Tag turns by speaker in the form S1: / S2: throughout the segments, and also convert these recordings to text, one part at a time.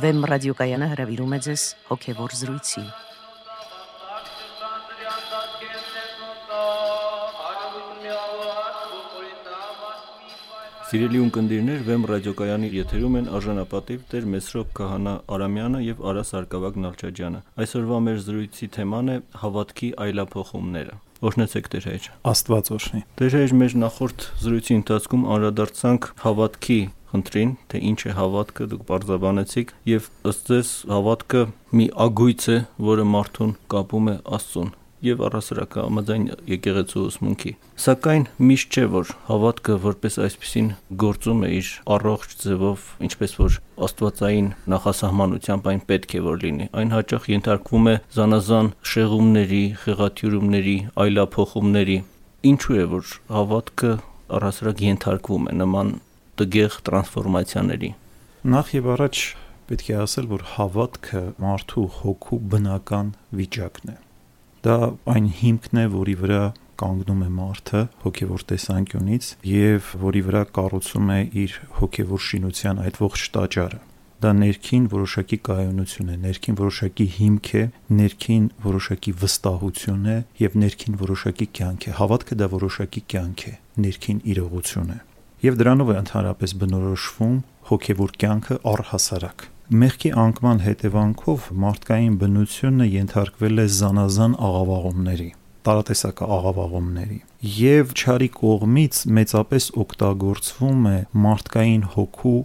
S1: Վեմ ռադիոկայանը հրավիրում է ձեզ հոգևոր զրույցի։
S2: Սիրելի ունկնդիրներ, Վեմ ռադիոկայանի եթերում են արժանապատիվ Տեր Մեսրոպ Քահանա Արամյանը եւ Արա Սարգսակ Նալչաջյանը։ Այսօրվա մեր զրույցի թեման է հավատքի այլափոխումները։ Օրհնեցեք Տեր հայր։
S3: Աստված օրհնի։
S2: Տեր հայր մեր նախորդ զրույցի ընթացքում անդրադարձանք հավատքի խնդրին, թե ինչ է հավատքը, դուք բարձրաբանեցիք եւ ըստ ձեզ հավատքը մի ագույց է, որը մարդուն կապում է Աստծուն եւ առասարակ համաձայն եկեղեցու ուսմունքի։ Սակայն միշտ չէ որ հավատքը որպես այսպեսին գործում է իր առողջ ձևով, ինչպես որ աստվածային նախասահմանությամբ այն պետք է որ լինի։ Այն հաճախ ենթարկվում է զանազան շեղումների, խեղաթյուրումների, այլափոխումների։ Ինչու է որ հավատքը առասարակ ենթարկվում է նման տգեղ տրանսֆորմացիաների։
S3: Նախ եւ առաջ պետք է ասել, որ հավատքը մարդու հոգու բնական վիճակն է Դա այն հիմքն է, որի վրա կանգնում է մարդը հոգևոր տեսանկյունից եւ որի վրա կառուցում է իր հոգևոր շինության այդ ողջ տաճարը դա ներքին որոշակի կայունություն է, ներքին որոշակի հիմք է, ներքին որոշակի վստահություն է եւ ներքին որոշակի կյանք է։ Հավատքը դա որոշակի կյանք է, ներքին իրողություն է։ Եվ դրանով է ընդհանրապես բնորոշվում հոգևոր կյանքը առհասարակ մեղքի անկման հետևանքով մարդկային բնությունը ենթարկվել է զանազան աղավաղումների տարատեսակ աղավաղումների եւ չարի կողմից մեծապես օգտագործվում է մարդկային հոգու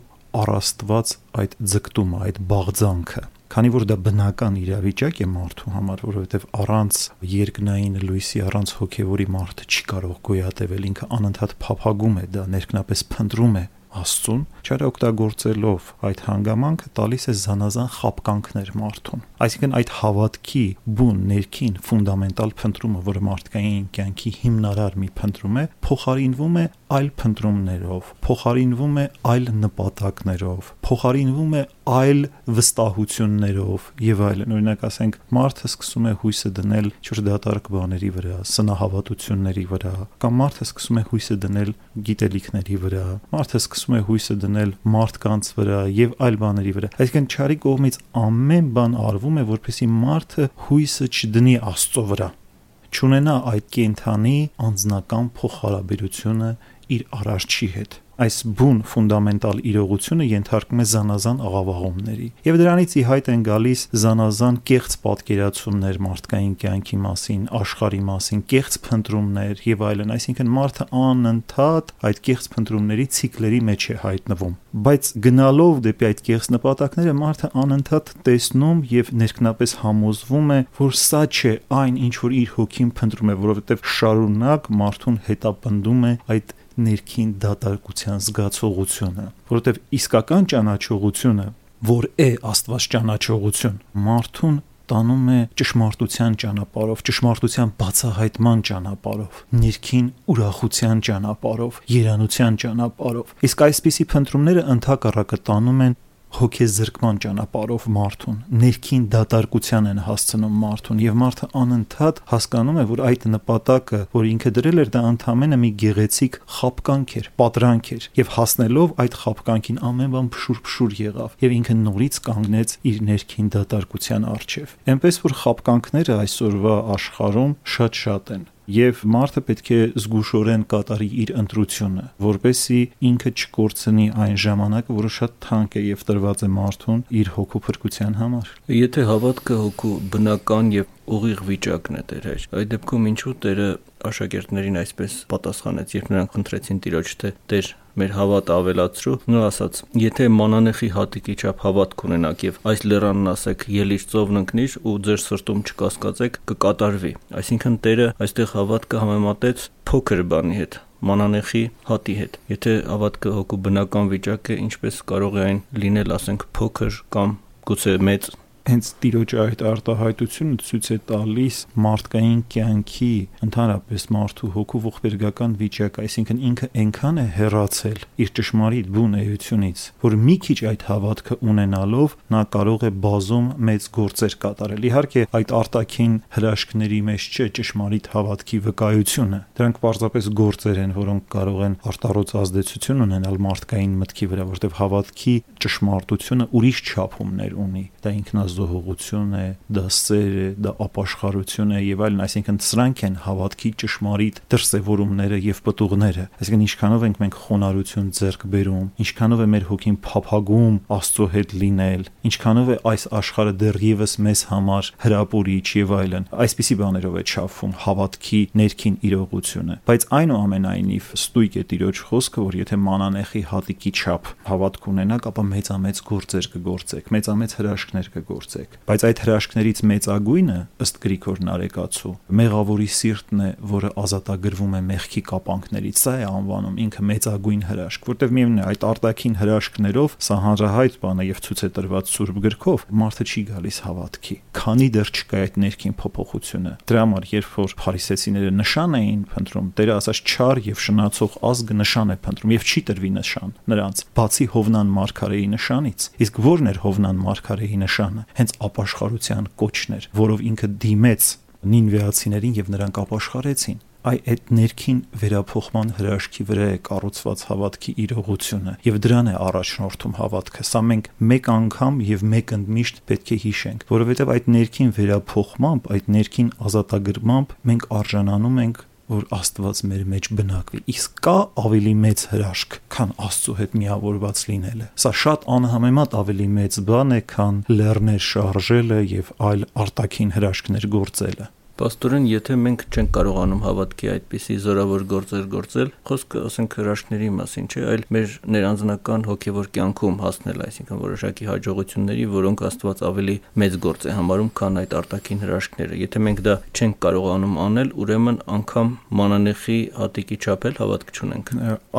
S3: առաստված այդ ձգտումը, այդ բաղձանքը քանի որ դա բնական իրավիճակ է մարդու համար, որովհետև առանց երկնային լույսի, առանց հոգևորի մարդը չի կարող գոյատևել, ինքը անընդհատ փափագում է, դա ներքնապես փնտրում է Աստծուն, չարօգտագործելով այդ հանգամանքը տալիս է զանազան խապկանքներ մարդուն։ Այսինքն այդ հավատքի բուն ներքին ֆունդամենտալ փնտրումը, որը մարդկային կյանքի հիմնարար մի փնտրում է, փոխարինվում է այլ փնտրումներով, փոխարինվում է այլ նպատակներով, փոխարինվում է այլ վստահություններով եւ այլն։ Օրինակ ասենք, մարդը սկսում է հույսը դնել չոր դատարկ բաների վրա, սնահավատությունների վրա, կամ մարդը սկսում է հույսը դնել գիտելիքների վրա, մարդը սկսում է հույսը դնել մարդկանց վրա եւ այլ բաների վրա։ Այսինքն չարի կողմից ամեն բան արվում է, որպեսզի մարդը հույսը չդնի Աստծո վրա չունենա այդ կենթանի անձնական փոխհարաբերությունը իր արարչի հետ այս բուն ֆունդամենտալ իրողությունը ենթարկում է զանազան աղավաղումների եւ դրանից ի հայտ են գալիս զանազան կեղծ պատկերացումներ մարդկային կյանքի մասին, աշխարհի մասին, կեղծ փնտրումներ եւ այլն, այսինքն մարդը անընդհատ այդ կեղծ փնտրումների ցիկլերի մեջ է հայտնվում բայց գնալով դեպի այդ կեղծ նպատակները մարդը անընդհատ տեսնում եւ ներքնապես համոզվում է, որ սա չէ այն, ինչ որ իր հոգին փնտրում է, որովհետեւ շարունակ մարդուն հետապնդում է այդ ներքին դատարկության զգացողությունը, որովհետև իսկական ճանաչողությունը, որ է Աստված ճանաչողություն, մարդուն տանում է ճշմարտության ճանապարհով, ճշմարտության բացահայտման ճանապարհով, ներքին ուրախության ճանապարհով, երանության ճանապարհով։ Իսկ այսպիսի փնտրումները ընդհակառակը տանում են հոգեզրկման ճանապարհով մարդուն, ներքին դատարկության են հասցնում մարդուն եւ մարդը անընդհատ հասկանում է, որ այդ նպատակը, որ ինքը դրել էր, դա ընդհանրապես մի գեղեցիկ խապկանք էր, պատրանք էր եւ հասնելով այդ խապկանքին ամեն բան փշուր-փշուր եղավ եւ ինքը նորից կանգնեց իր ներքին դատարկության առջև։ Էնպես որ խապկանքները այսօրվա աշխարհում շատ-շատ են եւ մարդը պետք է զգուշորեն կատարի իր ընտրությունը, որպեսի ինքը չկորցնի այն ժամանակը, որը շատ թանկ է եւ տրված է մարդուն իր հոգու փրկության համար։
S2: Եթե հավատքը հոգու բնական եւ ուղիղ վիճակն է Տեր հայր։ Այդ դեպքում ինչու Տերը աշակերտներին այսպես պատասխանեց, երբ նրանք խնդրեցին Տիրոջ թե Տեր մեր հավատը ավելացրու, նա ասաց. Եթե մանանեխի հատիկի չափ հավատք ունենաք եւ այս լերանն ասեք ելիր ծովն ընկնիր ու ձեր սրտում չկասկածեք, կկատարվի։ Այսինքն Տերը այստեղ հավատքը համեմատեց փոքր բանի հետ, մանանեխի հատի հետ։ Եթե հավատքը հոգու բնական վիճակ է, ինչպես կարող է այն լինել, ասենք, փոքր կամ գուցե մեծ
S3: հենց տիրոջը այդ արտահայտությունը ցույց է տալիս մարդկային կյանքի ընդհանրապես մարդու հոգու ողբերգական վիճակը, այսինքն ինքը այնքան է հեռացել իր ճշմարիտ բուն էությունից, որ մի քիչ այդ հավատքը ունենալով նա կարող է բազում մեծ գործեր կատարել։ Իհարկե, այդ արտաքին հրաշքների մեջ չէ ճշմարիտ հավատքի վկայությունը։ Դրանք պարզապես գործեր են, որոնք կարող են արտարոց ազդեցություն ունենալ մարդկային մտքի վրա, որտեղ հավատքի ճշմարտությունը ուրիշ չափումներ ունի։ Դա ինքնազոհողություն է, դա սեր է, դա ապաշխարություն է եւ այլն, այսինքն սրանք են հավատքի ճշմարիտ դրսևորումները եւ պտուղները։ Այսինքն ինչքանով ենք մենք խոնարհություն ձեռք բերում, ինչքանով է մեր հոգին փափագում Աստծո հետ լինել, ինչքանով է այս աշխարհը դեռևս մեզ համար հրապուրիչ եւ այլն։ Այսպիսի բաներով է չափվում հավատքի ներքին իրողությունը։ Բայց այնուամենայնիվ ստույգ է Տիրոջ խոսքը, որ եթե մանանեխի հատիկի չափ հավատք ունենաք, ապա մեծամեծ գործեր կգործեք, մեծամեծ հրաշքներ կգործեք։ Բայց այդ հրաշքներից մեծագույնը ըստ Գրիգոր Նարեկացու մեղավորի սիրտն է, որը ազատագրվում է մեղքի կապանքներից։ Սա է անվանում ինքը մեծագույն հրաշք, որտեղ միևնույն է այդ արտաքին հրաշքներով սա հանրահայտ բան է եւ ցույց է տրված Սուրբ գրքով, մարդը չի գալիս հավատքի։ Քանի դեռ չկա այդ ներքին փոփոխությունը։ Դրա համար երբ որ փարիսեցիները նշան էին փնտրում, Տերը ասաց չար եւ շնացող ազգը նշան է փնտրում եւ չի տրվի նշան նրանց, բացի Հովնան Մարգարեի նշանից։ Իսկ ո՞րն էր Հովնան Մարգարեի նշանը։ Հենց ապաշխարության կոչն էր, որով ինքը դիմեց նինվեացիներին եւ նրանք ապաշխարեցին այ այդ ներքին վերափոխման հրաշքի վրա է կառուցված հավատքի իրողությունը եւ դրան է առաջնորդում հավատքը սա մենք մեկ անգամ եւ մեկ ընդմիշտ պետք է հիշենք որովհետեւ այդ ներքին վերափոխմամբ այդ ներքին ազատագրմամբ մենք արժանանում ենք որ Աստված մեր մեջ բնակվի։ Իսկ կա ավելի մեծ հրաշք, քան Աստծո հետ միավորված լինելը։ Սա շատ անհամեմատ ավելի մեծ բան է, քան լեռներ շարժելը եւ այլ արտաքին հրաշքներ գործելը։
S2: Պաստորեն, եթե մենք չենք կարողանում հավատքի այդպիսի զորավոր գործեր գործել, խոսքը ասենք հրաշքների մասին չէ, այլ մեր ներանձնական հոգևոր կյանքում հասնել, այսինքն որոշակի հաջողությունների, որոնք Աստված ավելի մեծ գործ է համարում, քան այդ արտաքին հրաշքները։ Եթե մենք դա չենք կարողանում անել, ուրեմն անգամ մանանեխի հատիկի չափել հավատք չունենք։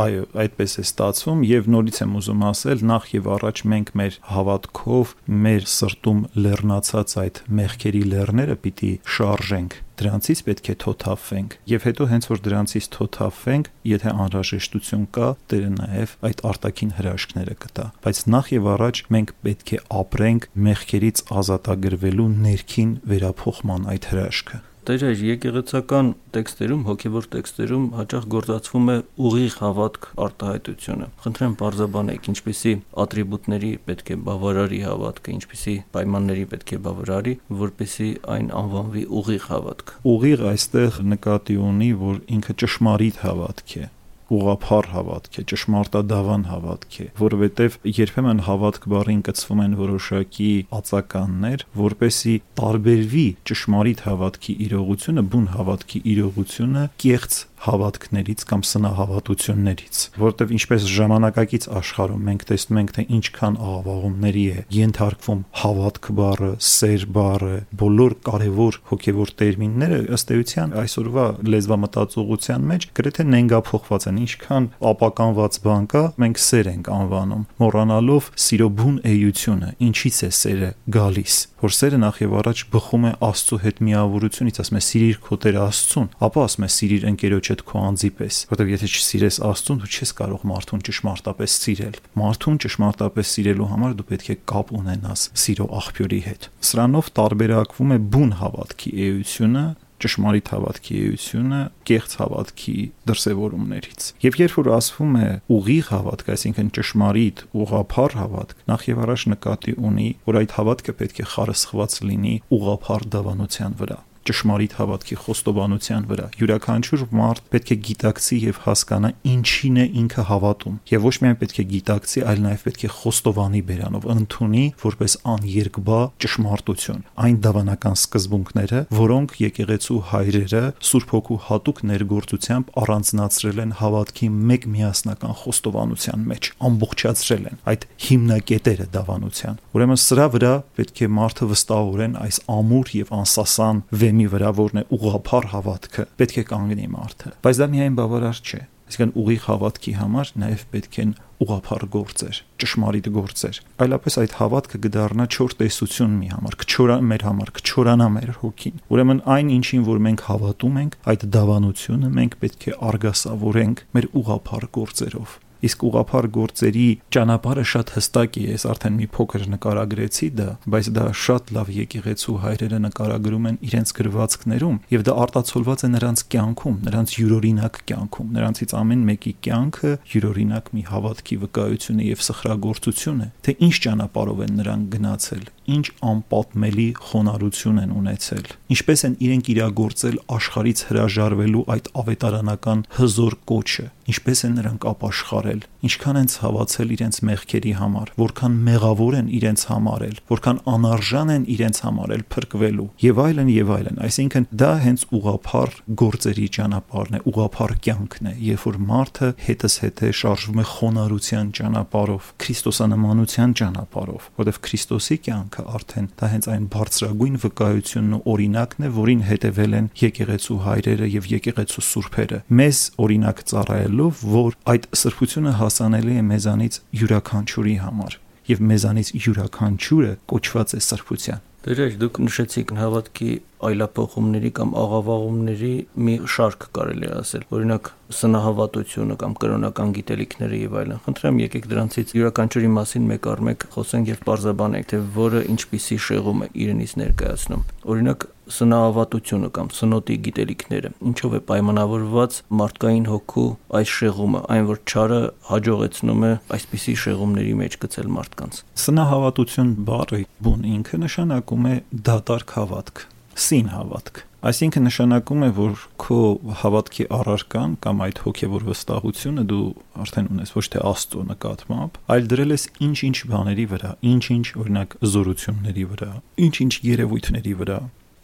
S3: Այո, այդպես է ստացվում եւ նորից եմ ուզում ասել, նախ եւ առաջ մենք մեր հավատքով մեր սրտում լեռնացած այդ մեղքերի լեռները պիտի շարժենք դրանցից պետք է թոթափվենք եւ հետո հենց որ դրանցից թոթափվենք եթե անհրաժեշտություն կա Տերը նաեւ այդ արտաքին հրաշքները կտա բայց նախ եւ առաջ մենք պետք է ապրենք մեղքերից ազատագրվելու ներքին վերափոխման այդ հրաշքը
S2: Տերեր եկեղեցական տեքստերում, հոգևոր տեքստերում հաճախ գործածվում է ուղիղ հավատք արտահայտությունը։ Խնդրեմ բարձաբանեք, ինչպիսի ատրիբուտների պետք է բավարարի հավատքը, ինչպիսի պայմանների պետք է բավարարի, որպեսի այն անվանվի ուղիղ հավատք։
S3: Ուղիղ այստեղ նկատի ունի, որ ինքը ճշմարիտ հավատք է ուղափառ հավատք է, ճշմարտադավան հավատք է, որովհետև երբեմն հավատք բառին կցվում են որոշակի ածականներ, որպեսի տարբերվի ճշմարիտ հավատքի իրողությունը, բուն հավատքի իրողությունը կեղծ հավատքներից կամ սնահավատություններից, որտեղ ինչպես ժամանակակից աշխարհում մենք տեսնում ենք թե ինչքան աղավաղումների է ենթարկվում հավատք բառը, սեր բառը, բոլոր կարևոր հոգևոր տերմինները ըստ էության այսօրվա լեզվամտածողության մեջ գրեթե նենգափոխված են, ինչքան ապականված բան կա, մենք սեր ենք անվանում, մոռանալով սիրո բուն էությունը, ինչից է սերը գալիս, որ սերը նախ եւ առաջ բխում է Աստծո հետ միավորությունից, ասում է սիրիր քո Տեր Աստծուն, ապա ասում է սիրիր ընկերոջ հետ քո անձի պես, որովհետև եթե չսիրես Աստծուն, դու չես կարող մարդուն ճշմարտապես սիրել։ Մարդուն ճշմարտապես սիրելու համար դու պետք է կապ ունենաս սիրո աղբյուրի հետ։ Սրանով տարբերակվում է բուն հավատքի էությունը ճշմարիտ հավատքի էությունը կեղծ հավատքի դրսևորումներից։ Եվ երբ որ ասվում է ուղիղ հավատք, այսինքն ճշմարիտ, ուղափառ հավատք, նախ եւ առաջ նկատի ունի, որ այդ հավատքը պետք է խարսխված լինի ուղափառ դավանության վրա ճշմարիտ հավատքի խոստովանության վրա։ Յուրաքանչյուր մարդ պետք է գիտակցի եւ հասկանա ինչին է ինքը հավատում։ Եվ ոչ միայն պետք է գիտակցի, այլ նաեւ պետք է խոստովանի բերանով, ընդունի որպես աներկբա ճշմարտություն։ Այն դավանական սկզբունքները, որոնք եկեղեցու հայրերը Սուրբ Հոգու հատուկ ներգործությամբ առանձնացրել են հավատքի մեկ միասնական խոստովանության մեջ, ամբողջացրել են այդ հիմնակետերը դավանության։ Ուրեմն սրա վրա պետք է մարդը վստահորեն այս ամուր եւ անսասան վեմ բեմի վրա, որն է ուղափառ հավատքը, պետք է կանգնի մարդը։ Բայց դա միայն բավարար չէ Այսինքն ուղիղ հավատքի համար նաև պետք են ուղափառ գործեր, ճշմարիտ գործեր։ Այլապես այդ հավատքը կդառնա չոր տեսություն մի համար, կչորա մեր համար, կչորանա մեր հոգին։ Ուրեմն այն ինչին որ մենք հավատում ենք, այդ դավանությունը մենք պետք է արգասավորենք մեր ուղափառ գործերով իսկ ուղափառ գործերի ճանապարհը շատ հստակ է ես արդեն մի փոքր նկարագրեցի դա բայց դա շատ լավ եկեղեցու հայրերը նկարագրում են իրենց գրվածքներում եւ դա արտացոլված է նրանց կյանքում նրանց յուրօրինակ կյանքում նրանցից ամեն մեկի կյանքը յուրօրինակ մի հավատքի վկայություն է եւ սխրագործություն է թե ինչ ճանապարհով են նրանք գնացել ինչ անպատմելի խոնարհություն են ունեցել ինչպես են իրենք իրագործել աշխարից հրաժարվելու այդ ավետարանական հզոր կոչը ինչպես են նրանք ապաշխարել, ինչքան են ցավացել իրենց մեղքերի համար, որքան մեղավոր են իրենց համարել, որքան անարժան են իրենց համարել փրկվելու եւ այլն եւ այլն։ Այսինքն դա հենց ուղափառ գործերի ճանապարհն է, ուղափառ կյանքն է, երբ որ մարդը հետս հետե շարժվում է խոնարհության ճանապարհով, քրիստոսանմանության ճանապարհով, որովհետեւ Քրիստոսի կյանքը արդեն դա հենց այն բարձրագույն վկայությունն ու օրինակն է, որին հետևել են եկեղեցու հայրերը եւ եկեղեցու սուրբերը։ Մեզ օրինակ ծառայել լինելով, որ այդ սրբությունը հասանելի է մեզանից յուրաքանչյուրի համար եւ մեզանից յուրաքանչյուրը կոչված է սրբության։
S2: Դերեր դուք նշեցիք հավատքի այլափոխումների կամ աղավաղումների մի շարք կարելի ասել։ Օրինակ սնահավատությունը կամ կրոնական գիտելիքները եւ այլն։ Խնդրեմ եկեք դրանցից յուրաքանչյուրի մասին մեկ առ մեկ խոսենք եւ բարձաբանենք, թե որը ինչպիսի շեղում է իրենից ներկայացնում։ Օրինակ սնահավատությունը կամ սնոտի գիտելիքները ինչով է պայմանավորված մարդկային հոգու այս շեղումը, այն որ ճարը հաջողեցնում է այսպիսի շեղումների մեջ գցել մարդկանց։
S3: Սնահավատություն բառը բուն ինքը նշանակում է դատարկ հավատք, սին հավատք Այսինքն նշանակում է, որ քո հավատքի առարկան կամ այդ հոգևոր վստահությունը դու արդեն ունես ոչ թե Աստծո նկատմամբ, այլ դրել ես ինչ-ինչ բաների վրա, ինչ-ինչ օրինակ զորությունների վրա, ինչ-ինչ երևույթների վրա,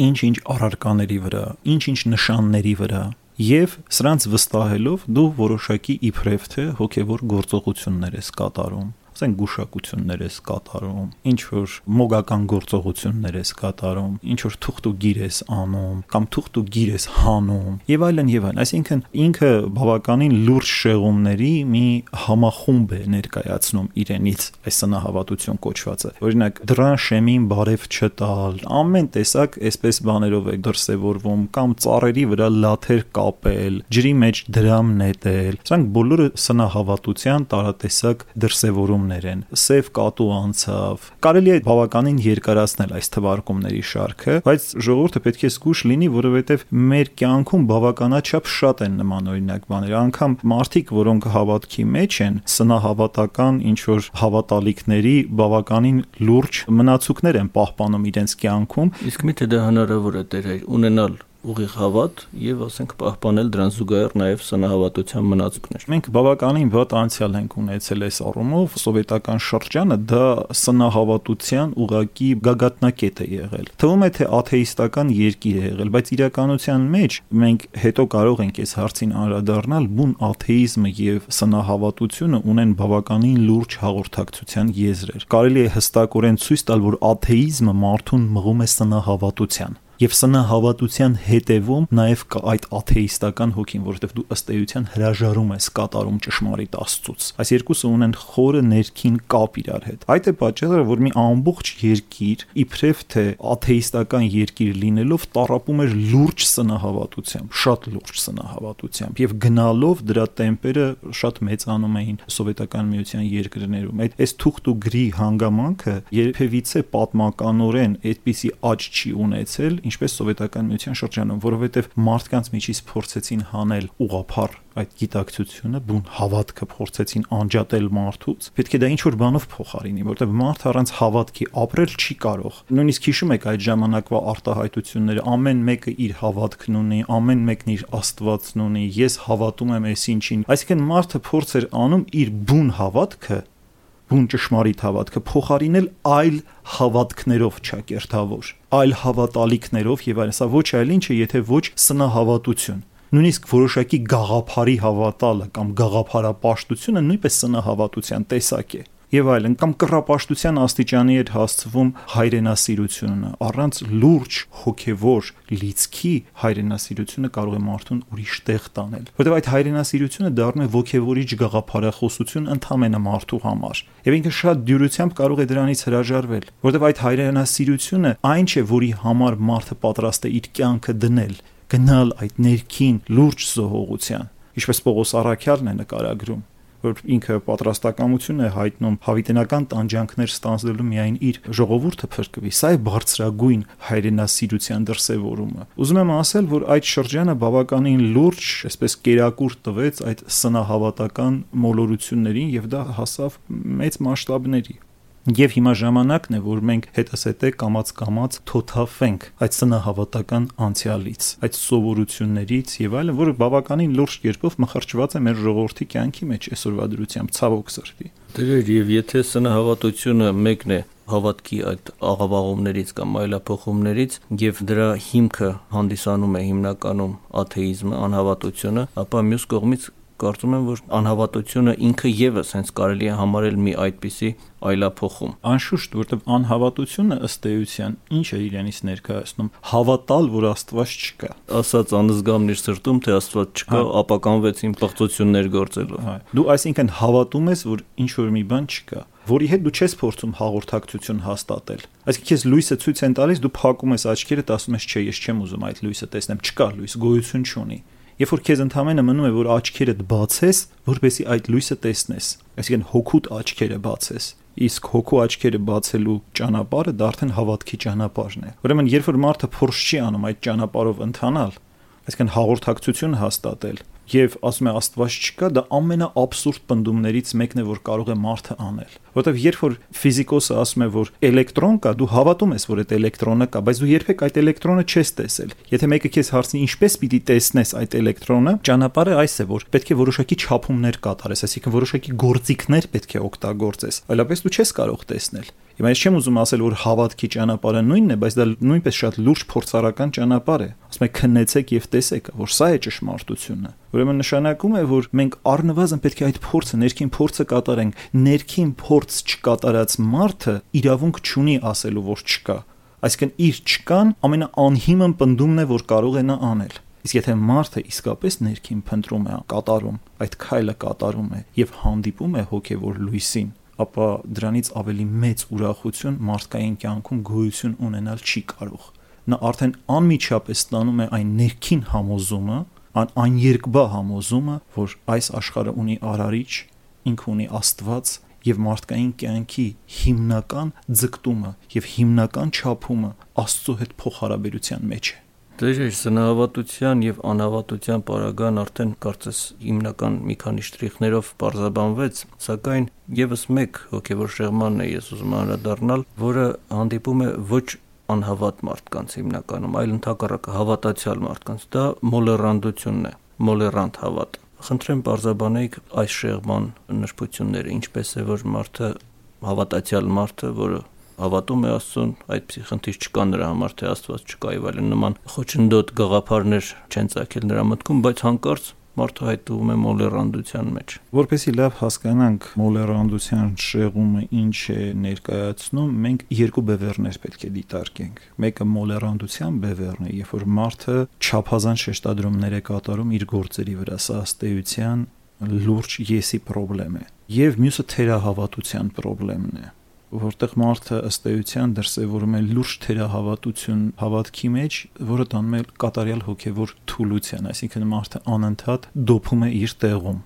S3: ինչ-ինչ առարկաների վրա, ինչ-ինչ նշանների վրա, եւ սրանց վստահելով դու որոշակի իբրև թե հոգեվոր գործողություններ ես կատարում ասենք գուշակություններ ես կատարում, ինչ որ մոգական գործողություններ ես կատարում, ինչ որ թուղթ ու գիր ես անում կամ թուղթ ու գիր ես հանում եւ այլն եւ այլն։ Այսինքն ինքը բավականին լուրջ շեղումների մի համախումբ է ներկայացնում իրենից այս սնահավատություն կոչվածը։ Օրինակ դրան շեմին բարև չտալ, ամեն տեսակ այսպես բաներով է դրսևորվում կամ ծառերի վրա լաթեր կապել, ջրի մեջ դրամ նետել։ Սրանք բոլորը սնահավատության տարատեսակ դրսևորում թվարկումներ են։ Սև կատու անցավ։ Կարելի է բավականին երկարացնել այս թվարկումների շարքը, բայց ժողովուրդը պետք է զգուշ լինի, որովհետև մեր կյանքում բավականաչափ շատ են նման օրինակ բաներ։ Անկամ մարդիկ, որոնք հավատքի մեջ են, սնահավատական ինչ որ հավատալիքների բավականին լուրջ մնացուկներ են պահպանում իրենց կյանքում։
S2: Իսկ միթե դա հնարավոր է դեր ունենալ ուղիղ հավատ եւ ասենք պահպանել դրան զուգահեռ նաեւ սնահավատության մնացուկներ։
S3: Մենք բավականին վատ անցյալ ենք ունեցել այս առումով, սովետական շրջանը դա սնահավատության ուղակի գագաթնակետ է եղել։ Թվում է թե աթեիստական երկիր է եղել, բայց իրականության մեջ մենք հետո կարող ենք այս հարցին անդրադառնալ, բուն աթեիզմը եւ սնահավատությունը ունեն բավականին լուրջ հաղորդակցության եզրեր։ Կարելի է հստակորեն ցույց տալ, որ աթեիզմը մարդուն մղում է սնահավատության եւ սնահավատության հետևում նաեւ կա այդ աթեիստական հոգին, որովհետեւ դու ըստ էության հրաժարում ես կատարում ճշմարիտ Աստծուց։ Այս երկուսը ունեն խորը ներքին կապ իրար հետ։ Այդ է պատճառը, որ մի ամբողջ երկիր իբրև թե աթեիստական երկիր լինելով տարապում էր լուրջ սնահավատությամբ, շատ լուրջ սնահավատությամբ եւ գնալով դրա տեմպերը շատ մեծանում էին սովետական միության երկրներում։ Այդ այս թուղթ ու գրի հանգամանքը երբևիցե պատմականորեն այդպիսի աճ չի ունեցել, ինչպես սովետական միության շրջանում, որովհետև մարդկանց միջից փորձեցին հանել ուղափառ այդ գիտակցությունը, բուն հավատքը փորձեցին անջատել մարդուց, պետք է դա ինչ որ բանով փոխարինի, որովհետև մարդ առանց հավատքի ապրել չի կարող։ Նույնիսկ հիշում եք այդ ժամանակվա արտահայտությունները, ամեն մեկը իր հավատքն ունի, ամեն մեկն իր Աստվածն ունի, ես հավատում եմ այս ինչին։ Այսինքն մարդը փորձ էր անում իր բուն հավատքը բուն ճշմարիտ հավատքը փոխարինել այլ հավատքներով ճակերտավոր, այլ հավատալիքներով եւ այլն։ Սա ոչ այլ ինչ է, եթե ոչ սնահավատություն նույնիսկ որոշակի գաղափարի հավատալը կամ գաղափարապաշտությունը նույնպես սնահավատության տեսակ է։ եւ այլն կամ կռապաշտության աստիճանի էր հասցվում հայրենասիրությունը առանց լուրջ հոգեվոր լիցքի հայրենասիրությունը կարող է մարդուն ուրիշ տեղ տանել որտեղ այդ հայրենասիրությունը դառնում է ոգեվորիչ գաղափարախոսություն ընդհանրապես մարդու համար եւ ինքը շատ դյուրությամբ կարող է դրանից հրաժարվել որտեղ այդ հայրենասիրությունը այն չէ որի համար մարդը պատրաստ է իր կյանքը դնել գնալ այդ ներքին լուրջ զոհողության ինչպես Պողոս Արաքյալն է նկարագրում որ ինքը պատրաստակամություն է հայտնում հավիտենական տանջանքներ ստանձնելու միայն իր ժողովուրդը փրկվի։ Սա է բարձրագույն հայրենասիրության դրսևորումը։ Ուզում եմ ասել, որ այդ շրջանը բավականին լուրջ, այսպես կերակուր տվեց այդ սնահավատական մոլորություններին եւ դա հասավ մեծ մասշտաբների։ Եվ հիմա ժամանակն է, որ մենք հետսետե կամած կամած թոթափենք այդ սնահավատական անցյալից, այդ սովորություններից եւ այլն, որը բավականին լուրջ կերպով մխրճված է մեր ժողովրդի կյանքի մեջ այսօրվա դրությամբ ցավոք սրտի։
S2: Դեր եւ եթե սնահավատությունը մեկն է հավատքի այդ աղավաղումներից կամ այլափոխումներից եւ դրա հիմքը հանդիսանում է հիմնականում աթեիզմը, անհավատությունը, ապա մյուս կողմից կարծում եմ, որ անհավատությունը ինքը եւս հենց կարելի է համարել մի այդպիսի այլափոխում։
S3: Անշուշտ, որտեղ անհավատությունը ըստ էության ինչ է իրենից ներկայացնում, հավատալ, որ Աստված չկա։
S2: Ասած անզգամն իր սրտում, թե Աստված չկա, հա։ ապականվեցին պղծություններ գործելով։
S3: Հա։ Դու այսինքն հավատում ես, որ ինչ որ մի բան չկա որի հետ դու չես փորձում հաղորդակցություն հաստատել։ Այսինքն քեզ լույսը ցույց են տալիս, դու փակում ես աչքերդ, ասում ես, չէ, ես չեմ ուզում այդ լույսը տեսնեմ, չկա լույս, գոյություն չունի երբ որ քեզ ընդհանրապես մնում է որ աչքերդ բացես, որպեսի այդ լույսը տեսնես, այսինքն հոգուտ աչքերը բացես իսկ հոգու աչքերը բացելու ճանապարհը դա արդեն հավատքի ճանապարհն է ուրեմն երբ որ մարդը փորձ չի անում այդ ճանապարհով ընթանալ այսինքն հաղորդակցություն հաստատել եւ ասում է Աստված չկա, դա ամենաաբսուրդ պնդումներից մեկն է, որ կարող է մարդը անել։ Որտեվ երբ որ ֆիզիկոսը ասում է, որ էլեկտրոն կա, դու հավատում ես, որ այդ էլեկտրոնը կա, բայց դու երբեք այդ էլեկտրոնը չես տեսել։ Եթե մեկը քեզ հարցնի ինչպես պիտի տեսնես այդ էլեկտրոնը, ճանապարհը այս է, որ պետք է որոշակի չափումներ կատարես, այսինքն որոշակի գործիքներ պետք է օգտագործես, այլապես դու չես կարող տեսնել։ Հիմա ես չեմ ուզում ասել, որ հավատքի ճանապարհը նույնն է, բայց դա նույնպես շատ լուրջ փորձարական ճանապարհ է։ Ասում եք քննեցեք եւ տեսեք, որ սա է ճշմարտությունը։ Ուրեմն նշանակում է, որ մենք առնվազն պետք է այդ փորձը, ներքին փորձը կատարենք։ Ներքին փորձ չկատարած մարդը իրավունք չունի ասելու, որ չկա։ Այսինքն իր չկան ամենաանհիմն պնդումն է, որ կարող է նա անել։ Իսկ եթե մարդը իսկապես ներքին փնտրում է, կատարում, այդ քայլը կատարում է եւ հանդիպում է հոգեվոր լույսին, ապա դրանից ավելի մեծ ուրախություն մարդկային կյանքում գոյություն ունենալ չի կարող։ Նա արդեն անմիջապես ստանում է այն ներքին համոզումը, այն այն երկբա համոզումը, որ այս աշխարհը ունի արարիչ, ինքը ունի Աստված եւ մարդկային կյանքի հիմնական ձգտումը եւ հիմնական չափումը Աստծո հետ փոխհարաբերության մեջ է։
S2: Դեր սնահավատության եւ անհավատության պարագան արդեն կարծես հիմնական մի քանի շտրիխներով բարձաբանվեց, սակայն եւս մեկ հոգեվոր շեղմանն է ես ուզում անդրադառնալ, որը հանդիպում է ոչ անհավատ մարդկանց հիմնականում, այլ ընդհակառակը հավատացյալ մարդկանց։ Դա մոլերանդությունն է, մոլերանտ հավատ։ Խնդրեմ բարձաբանեիք այս շեղման նշբությունները, ինչպես է որ մարդը հավատացյալ մարդը, որը հավատում է Աստծուն, այդպիսի խնդիր չկա նրա համար, թե Աստված չկա եւ այլն նման խոչընդոտ գաղափարներ չեն ցակել նրա մտքում, բայց հանկարծ մարդը հայտնվում է մոլերանդության մեջ։
S3: Որպեսզի լավ հասկանանք մոլերանդության շեղումը ինչ է ներկայացնում, մենք երկու բևեռներ պետք է դիտարկենք։ Մեկը մոլերանդության բևեռն է, երբ որ մարդը չափազանց շեշտադրումներ է կատարում իր գործերի վրա, սա ըստեյության լուրջ եսի խնդրեմ է։ Եվ մյուսը թերահավատության խնդրեմն է որտեղ մարդը ըստ էության դրսևորում է լուրջ թերահավատություն հավատքի մեջ, որը տանում է կատարյալ հոգևոր թուլության, այսինքն մարդը անընդհատ դոփում է իր տեղում։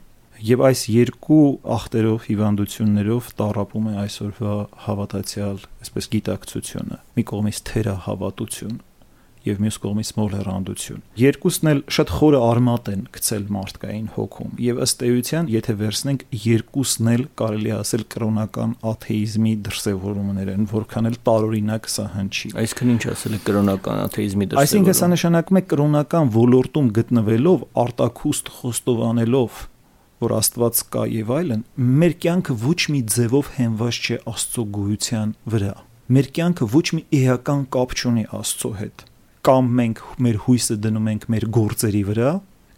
S3: Եվ այս երկու ախտերով հիվանդություններով տարապում է այսօրվա հավատացյալ, այսպես գիտակցությունը։ Մի կողմից թերահավատություն, եւ մյուս կողմից մոլերանդություն։ Երկուսն էլ շատ խորը արմատ են գցել մարդկային հոգում եւ ըստ էության, եթե վերցնենք երկուսն էլ կարելի ասել կրոնական աթեիզմի դրսևորումներ են, որքան էլ տարօրինակ սա հնչի։
S2: Այսինքն ինչ ասել է կրոնական աթեիզմի դրսևորում։
S3: Այսինքն սա նշանակում է կրոնական ոլորտում գտնվելով արտակուստ խոստովանելով որ Աստված կա եւ այլն, մեր կյանքը ոչ մի ձևով հենված չէ Աստծո գոյության վրա։ Մեր կյանքը ոչ մի էական կապ չունի Աստծո հետ կամ մենք մեր հույսը դնում ենք մեր գործերի վրա,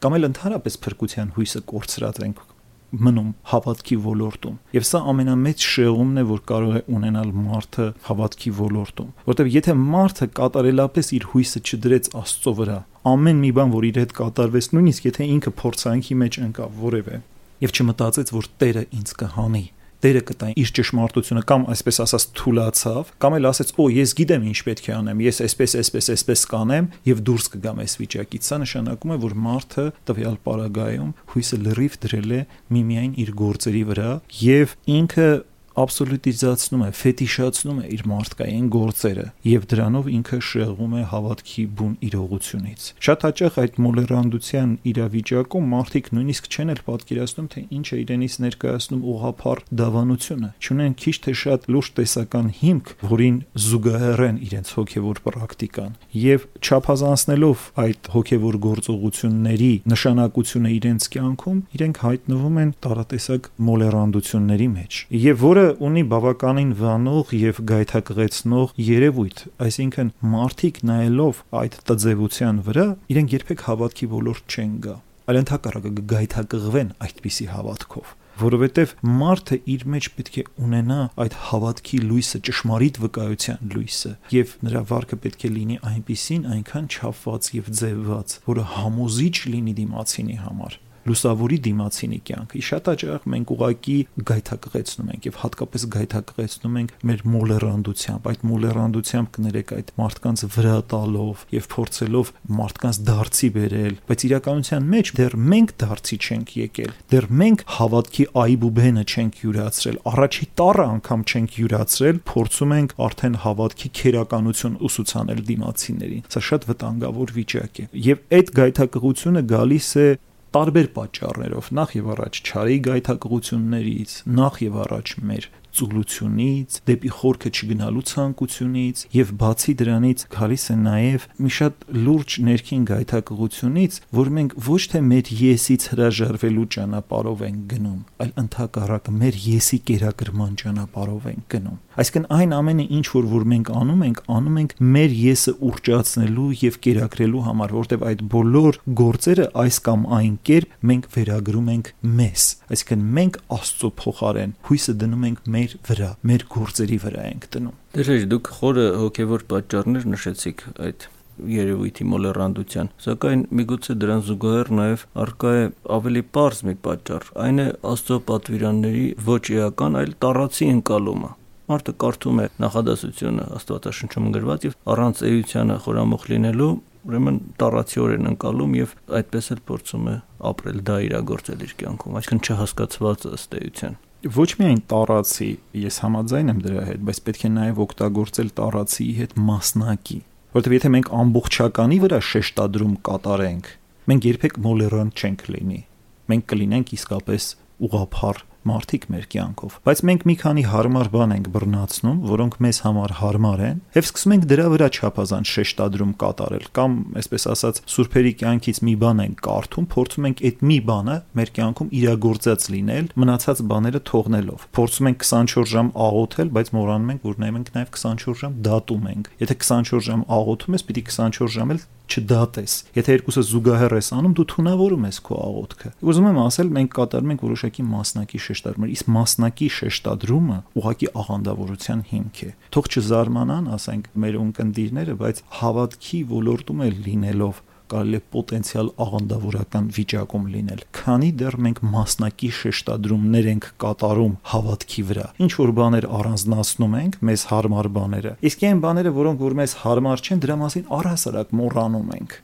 S3: կամ էլ ընդհանրապես փրկության հույսը կորցրած ենք մնում հավատքի ոլորտում։ Եվ սա ամենամեծ շեղումն է, որ կարող է ունենալ մարդը հավատքի ոլորտում, որտեղ եթե մարդը կատարելապես իր հույսը չդրեց Աստծո վրա, ամեն մի բան, որ իր հետ կատարվեց, նույնիսկ եթե ինքը փորձանքի մեջ ընկավ որևէ, եւ չմտածեց, որ Տերը ինձ կհանի, Տերը կտա իր ճշմարտությունը կամ այսպես ասած թուլացավ, կամ էլ ասեց՝ «Օ, ես գիտեմ ինչ պետք է անեմ, ես այսպես, այսպես, այսպես կանեմ» եւ դուրս կգամ այս վիճակից։ Սա նշանակում է, որ մարդը տվյալ պարագայում հույսը լրիվ դրել է միմիայն իր գործերի վրա եւ ինքը աբսոլյուտիզացնում է, ֆետիշացնում է իր մարդկային գործերը եւ դրանով ինքը շեղվում է հավատքի բուն իրողությունից։ Շատ հաճախ այդ մոլերանդության իրավիճակում մարդիկ նույնիսկ չեն էլ պատկերացնում, թե ինչ է իրենից ներկայացնում ուղափառ դավանությունը։ Չունեն քիչ թե շատ լուրջ տեսական հիմք, որին զուգահեռեն իրենց հոգեվոր պրակտիկան եւ չափազանցնելով այդ հոգեվոր գործողությունների նշանակությունը իրենց կյանքում, իրենք հայտնվում են տարատեսակ մոլերանդությունների մեջ։ Եվ որը ունի բավականին վանող եւ գայթակղեցնող երևույթ, այսինքն մարդիկ նայելով այդ տձևության վրա, իրենք երբեք հավատքի ոլորտ չեն գա, այլ ընդհակառակը գայթակղվեն այդպիսի հավատքով որովհետև մարդը իր մեջ պետք է ունենա այդ հավատքի լույսը, ճշմարիտ վկայության լույսը, եւ նրա վարկը պետք է լինի այնպիսին, այնքան չափված եւ ձևված, որը համոզիչ լինի դիմացինի համար լուսավորի դիմացինի կյանքը։ Շատ հաճախ մենք ուղակի գայթակղեցնում ենք եւ հատկապես գայթակղեցնում ենք մեր մոլերանդությամբ, այդ մոլերանդությամբ կներեք այդ մարդկանց վրա տալով եւ փորձելով մարդկանց դարձի բերել, բայց իրականության մեջ դեռ մենք դարձի չենք եկել։ Դեռ մենք հավատքի այբուբենը չենք յուրացրել, առաջի տառը անգամ չենք յուրացրել, փորձում ենք արդեն հավատքի քերականություն ուսուցանել դիմացիներին։ Սա շատ վտանգավոր վիճակ է։ Եվ այդ գայթակղությունը գալիս է տարբեր պատճառներով նախ եւ առաջ ճարի գայթակղություններից նախ եւ առաջ մեր ծուլությունից, դեպի խորքը չգնալու ցանկությունից եւ բացի դրանից գալիս է նաեւ մի շատ լուրջ ներքին գայթակղությունից, որ մենք ոչ թե մեր եսից հրաժարվելու ճանապարհով ենք գնում, այլ ընդհակառակը մեր եսի կերակրման ճանապարհով ենք գնում։ Այսինքն այն ամենը ինչ որ որ մենք անում ենք, անում ենք մեր եսը ուրճացնելու եւ կերակրելու համար, որտեւ այդ բոլոր գործերը այս կամ այն կերպ մենք վերագրում ենք մեզ։ Այսինքն մենք Աստծո փոխարեն հույսը դնում ենք մեր վրա, մեր գործերի վրա ենք դնում։
S2: Դերեր դուք խորը հոգեվոր պատճառներ նշեցիք այդ երևույթի մոլերանդության սակայն միգուցե դրան զուգահեռ նաև արկա է ավելի པարզ մի պատճառ այն է աստծո պատվիրանների ոչ էական այլ տարածի ընկալումը Մարդը կարդում է նախադասությունը Աստվածաշնչում գրված եւ առանց էությանը խորամուխ լինելու ուրեմն տարածիորեն ընկալում եւ այդպես էլ փորձում է ապրել դա իրագործել իր կյանքում, այսինքն չհասկացված ըստ էության
S3: ոչ միայն տարածի, ես համաձայն եմ դրա հետ, բայց պետք է նաև օգտագործել տարածիի հետ մասնակի, որովհետև եթե մենք ամբողջականի վրա շեշտադրում կատարենք, մենք երբեք մոլերանտ չենք լինի։ Մենք կլինենք իսկապես ուղափառ մարդիկ մեր կյանքով, բայց մենք մի քանի հարմար բան ենք բռնացնում, որոնք մեզ համար հարմար են, եւ սկսում ենք դրա վրա չափազանց շեշտադրում կատարել կամ, այսպես ասած, սուրբերի կյանքից մի բան ենք կարդում, փորձում ենք այդ մի բանը մեր կյանքում իրագործած լինել, մնացած բաները թողնելով։ Փորձում ենք 24 ժամ աղոթել, բայց մոռանում ենք, որ նայում ենք նաեւ 24 ժամ դատում ենք։ Եթե 24 ժամ աղոթում ես, պիտի 24 ժամ էլ չդատես։ Եթե երկուսը զուգահեռ ես անում, դու թունավորում ես քո աղոթքը։ Ուզում եմ ասել, մենք կատարում ենք որոշակի մասնակի շեշտադրում, իսկ մասնակի շեշտադրումը ուղղակի աղանդավորության հիմք է։ Թող չզարմանան, ասենք, մեր ունկնդիրները, բայց հավատքի ոլորտում է լինելով կարելի է պոտենցիալ աղանդավորական վիճակում լինել, քանի դեռ մենք մասնակի շեշտադրումներ ենք կատարում հավատքի վրա։ Ինչ որ բաներ առանձնացնում ենք, մեզ հարմար բաները։ Իսկ այն բաները, որոնք որ մեզ հարմար չեն, դրա մասին առհասարակ մոռանում ենք։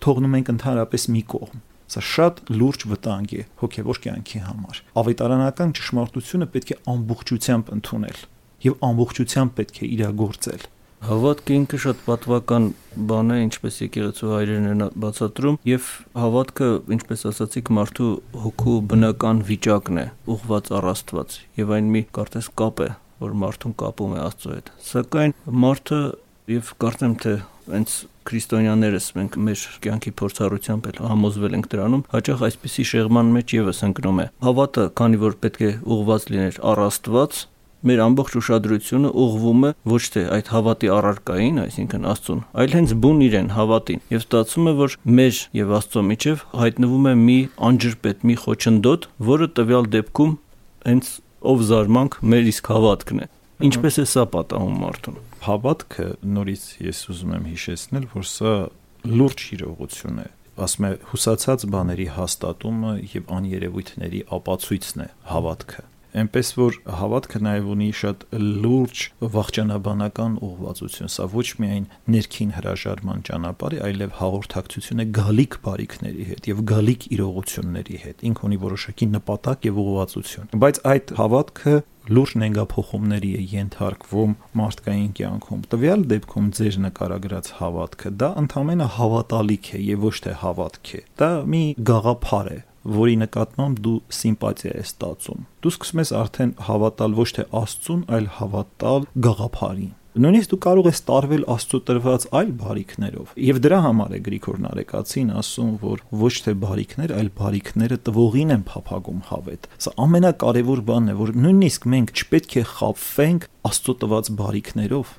S3: Թողնում ենք ընդհանրապես մի կողմ։ Սա շատ լուրջ վտանգ է հոգևոր կյանքի համար։ Ավետարանական ճշմարտությունը պետք է ամբողջությամբ ընդունել եւ ամբողջությամբ պետք է իրագործել
S2: Հավատքը ինքը շատ պատվական բան է, ինչպես եկեղեցու հայրերն են բացատրում, եւ հավատքը, ինչպես ասացիք, մարդու հոգու բնական վիճակն է, ուղված առ Աստված, եւ այն մի կարծես կապ է, որ մարդուն կապում է Աստծո հետ։ Սակայն մարդը եւ կարծեմ թե հենց քրիստոնյաներս մենք մեր կյանքի փորձառությամբ էլ համոզվել ենք դրանում, հաճախ այսպիսի շեղման մեջ եւս ընկնում է։ Հավատը, քանի որ պետք է ուղված լիներ առ Աստված, մեր ամբողջ ուշադրությունը ուղղվում է ոչ թե այդ հավատի առարկային, այսինքն Աստծուն, այլ հենց բուն իրեն հավատին։ Եվ ստացվում է, որ մեր եւ Աստծո միջև հայտնվում է մի անջրպետ, մի խոչընդոտ, որը տվյալ դեպքում հենց ով զարմանք մեր իսկ հավատքն է։ Ինչպես է սա պատահում մարդուն։
S3: Հավատքը նորից ես ուզում եմ հիշեցնել, որ սա լուրջ իրողություն է ասում է հուսացած բաների հաստատումը եւ աներևույթների ապացույցն է հավատքը այնպես որ հավատքը նաև ունի շատ լուրջ վաղճանաբանական ուղղվածություն սա ոչ միայն ներքին հրաժարման ճանապարհ է այլև հաղորդակցություն է գալիք բարիքների հետ եւ գալիք իրողությունների հետ ինք ունի որոշակի նպատակ եւ ուղղվածություն բայց այդ հավատքը լուրջ նենգափոխումների է ենթարկվում մարդկային կյանքում։ Տվյալ դեպքում ձեր նկարագրած հավատքը դա ընդհանրապես հավատալիք է եւ ոչ թե հավատք է։ Դա մի գաղափար է, որի նկատմամբ դու սիմպաթիա ես ստացում։ Դու սկսում ես արդեն հավատալ ոչ թե Աստծուն, այլ հավատալ գաղափարին նույնիսկ դու կարող ես տարվել Աստծո տրված այլ բարիքներով։ Եվ դրա համար է Գրիգոր Նարեկացին ասում, որ ոչ թե բարիքներ, այլ բարիքները տվողին են փափագում հավետ։ Սա ամենակարևոր բանն է, որ նույնիսկ մենք չպետք է խափվենք Աստծո տված բարիքներով,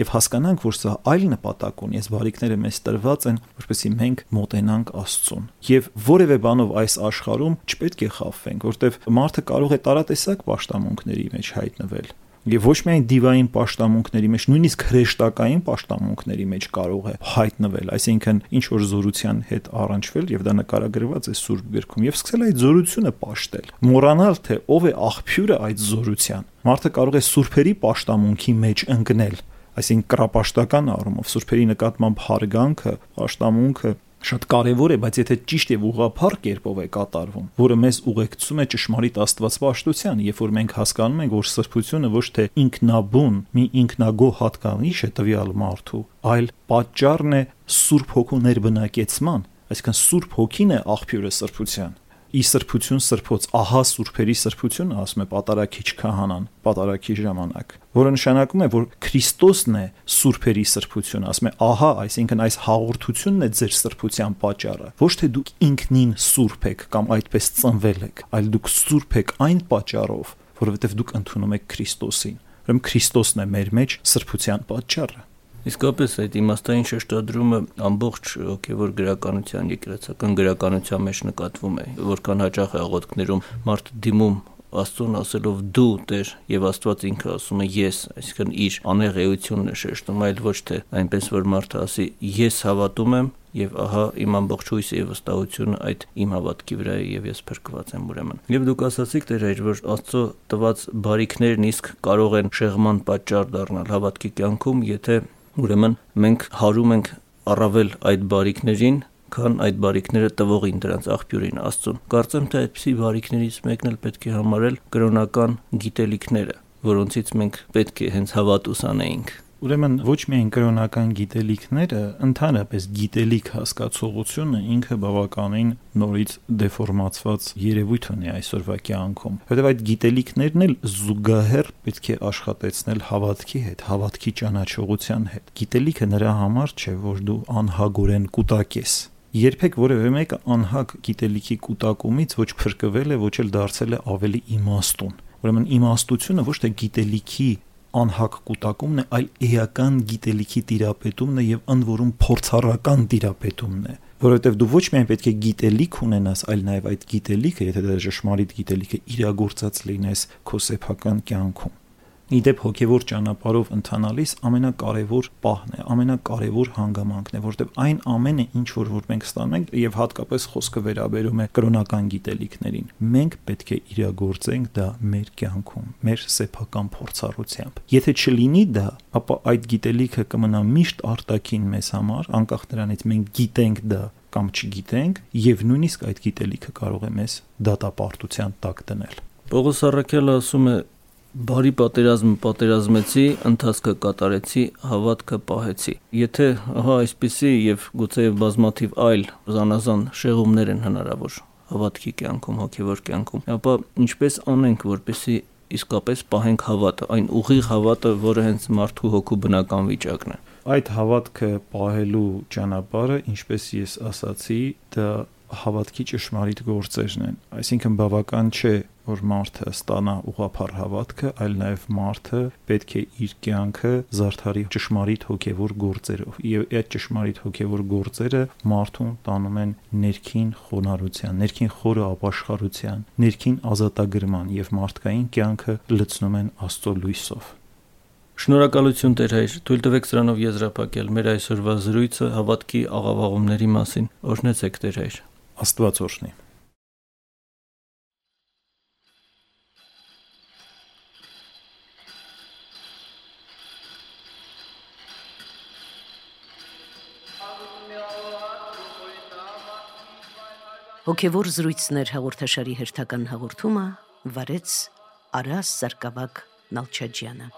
S3: եւ հասկանանք, որ սա այլ նպատակ ունի, այս բարիքները մեզ տրված են, որպեսզի մենք մոտենանք Աստծուն։ Եվ որևէ բանով այս աշխարհում չպետք է խափվենք, որտեվ մարդը կարող է տարատեսակ աշտամունքների մեջ հայտնվել եւ ոչ միայն դիվային աշտամունքների մեջ, նույնիսկ հրեշտակային աշտամունքների մեջ կարող է հայտնվել, այսինքն ինչ որ զորության հետ առնչվել եւ դա նկարագրված է Սուրբ գրքում եւ սկսել այդ զորությունը աշտել։ Մոռանալ թե ով է աղբյուրը այդ զորության։ Մարդը կարող է սուրբերի աշտամունքի մեջ ընկնել այսինքն կրապաշտական առումով սուրբերի նկատմամբ հարգանքը, աշտամունքը շատ կարևոր է, բայց եթե ճիշտ եւ ուղղափառ կերպով է կատարվում, որը մեզ ուղեկցում է ճշմարիտ Աստվածպաշտության, երբ որ մենք հասկանում ենք, որ սրբությունը ոչ թե ինքնաբուն, մի ինքնագոհ հատկանիշ է տվյալ մարդու, այլ պատճառն է Սուրբ Հոգու ներբնակեցման, այսինքն Սուրբ Հոգին է աղբյուրը սրբության ի սրբություն սրբոց ահա սուրբերի սրբությունը ասում է պատարակիչ քահանան պատարակի ժամանակ որը նշանակում է որ Քրիստոսն է սուրբերի սրբությունը ասում է ահա այսինքն այս հաղորդությունն է ձեր սրբության պատճառը ոչ թե դուք ինքնին սուրբ եք կամ այդպես ծնվել եք այլ դուք սուրբ եք այն պատճառով որովհետև դուք ընդունում եք Քրիստոսին ուրեմն Քրիստոսն է մեր մեջ սրբության պատճառը
S2: Իսկապես այդ իմաստային շեշտադրումը ամբողջ հոգևոր գրականության, եկեղեցական գրականության մեջ նկատվում է, որքան հաճախ է աղոթքներում մարդ դիմում Աստծուն ասելով դու Տեր եւ Աստված ինքը ասում է ես, այսինքն իր անեղ էությունն է շեշտում, այլ ոչ թե այնպես որ մարդը ասի ես հավատում եմ եւ ահա իմ ամբողջ հույսը եւ վստահությունը այդ իմ հավատքի վրա է եւ ես փրկված եմ ուրեմն։ Եվ դուք ասացիք Տեր այր որ Աստծո տված բարիքներն իսկ կարող են շեղման պատճառ դառնալ հավատքի կյանքում, եթե Ուրեմն մենք հարում ենք առավել այդ բարիկներին, քան այդ բարիկները տվողին դրանց աղբյուրին Աստծուն։ Կարծեմ թե այդպիսի բարիկներից մեկն էլ պետք է համարել կրոնական գիտելիքները, որոնցից մենք պետք է հենց հավատ ուսանեինք։
S3: Ուրեմն ոչ միայն կրոնական գիտելիքները, ընդհանրապես գիտելիք հասկացողությունը ինքը բավականին նորից դեֆորմացված երևույթ ունի այսօրվա կյանքում։ Որտեւ այդ գիտելիքներն էլ զուգահեռ պետք է աշխատեցնել հավատքի հետ, հավատքի ճանաչողության հետ։ Գիտելիքը նրա համար չէ, որ դու անհագորեն կուտակես երբեք որևէ մեկը անհակ գիտելիքի կൂട്ടակումից ոչ փրկվել է, ոչ էլ դարձել է ավելի իմաստուն։ Ուրեմն իմաստությունը ոչ թե գիտելիքի անհակ կൂട്ടակումն է, այլ էական գիտելիքի տիրապետումն է եւ ընդ որում փորձառական տիրապետումն է որովհետև դու ոչ միայն պետք է գիտելիք ունենաս, այլ նաև այդ գիտելիքը, եթե դա ճշմարիտ գիտելիք է, իրագործած լինես քո սեփական կյանքում։ Իդեպ հոգևոր ճանապարհով ընթանալիս ամենակարևոր պահն է, ամենակարևոր հանգամանքն է, որովհետև այն ամենը ինչ որ որ մենք ստանում ենք եւ հատկապես խոսքը վերաբերում է կրոնական գիտելիքներին, մենք պետք է իրագործենք դա մեր կյանքում, մեր սեփական փորձառությամբ։ Եթե չլինի դա, ապա այդ գիտելիքը կմնա միշտ արտաքին մեզ համար, անկախ նրանից մենք գիտենք դա կամ չգիտենք, եւ նույնիսկ այդ գիտելիքը կարող է մեզ դատապարտության տակ դնել։
S2: Պողոս Արաքյալը ասում է Բարի պատերազմ պատերազմեցի, ընթացքը կատարեցի, հավատքը պահեցի։ Եթե ահա այսպիսի եւ գուցե եւ բազմաթիվ այլ զանազան շեղումներ են հնարավոր հավատքի կյանքում, հոգեվոր կյանքում, ապա ինչպես անենք, որպեսի իսկապես պահենք հավատը, այն ուղիղ հավատը, որը հենց մարդու հոգու բնական վիճակն է։
S3: Այդ հավատքը պահելու ճանապարհը, ինչպես ես ասացի, դա հավատքի ճշմարիտ գործերն են։ Այսինքն բավական չէ, որ մարդը ստանա ուղափառ հավատքը, այլ նաև մարդը պետք է իր կյանքը զարդարի ճշմարիտ հոգևոր գործերով։ Եվ այդ ճշմարիտ հոգևոր գործերը մարդուն տանում են ներքին խոնարհության, ներքին խորը ապաշխարության, ներքին ազատագրման եւ մարդկային կյանքը լցնում են Աստծո լույսով։
S2: Շնորհակալություն Տեր հայր, թույլ տվեք սրանով եզրափակել մեր այսօրվա զրույցը հավատքի աղավաղումների մասին։ Օրհնեցեք Տեր հայր։
S3: Աստված օրհնի։
S1: Հոգևոր զրույցներ հաղորդաշարի հերթական հաղորդումը վարեց Արաս Սարգսակ Նալչաջյանը։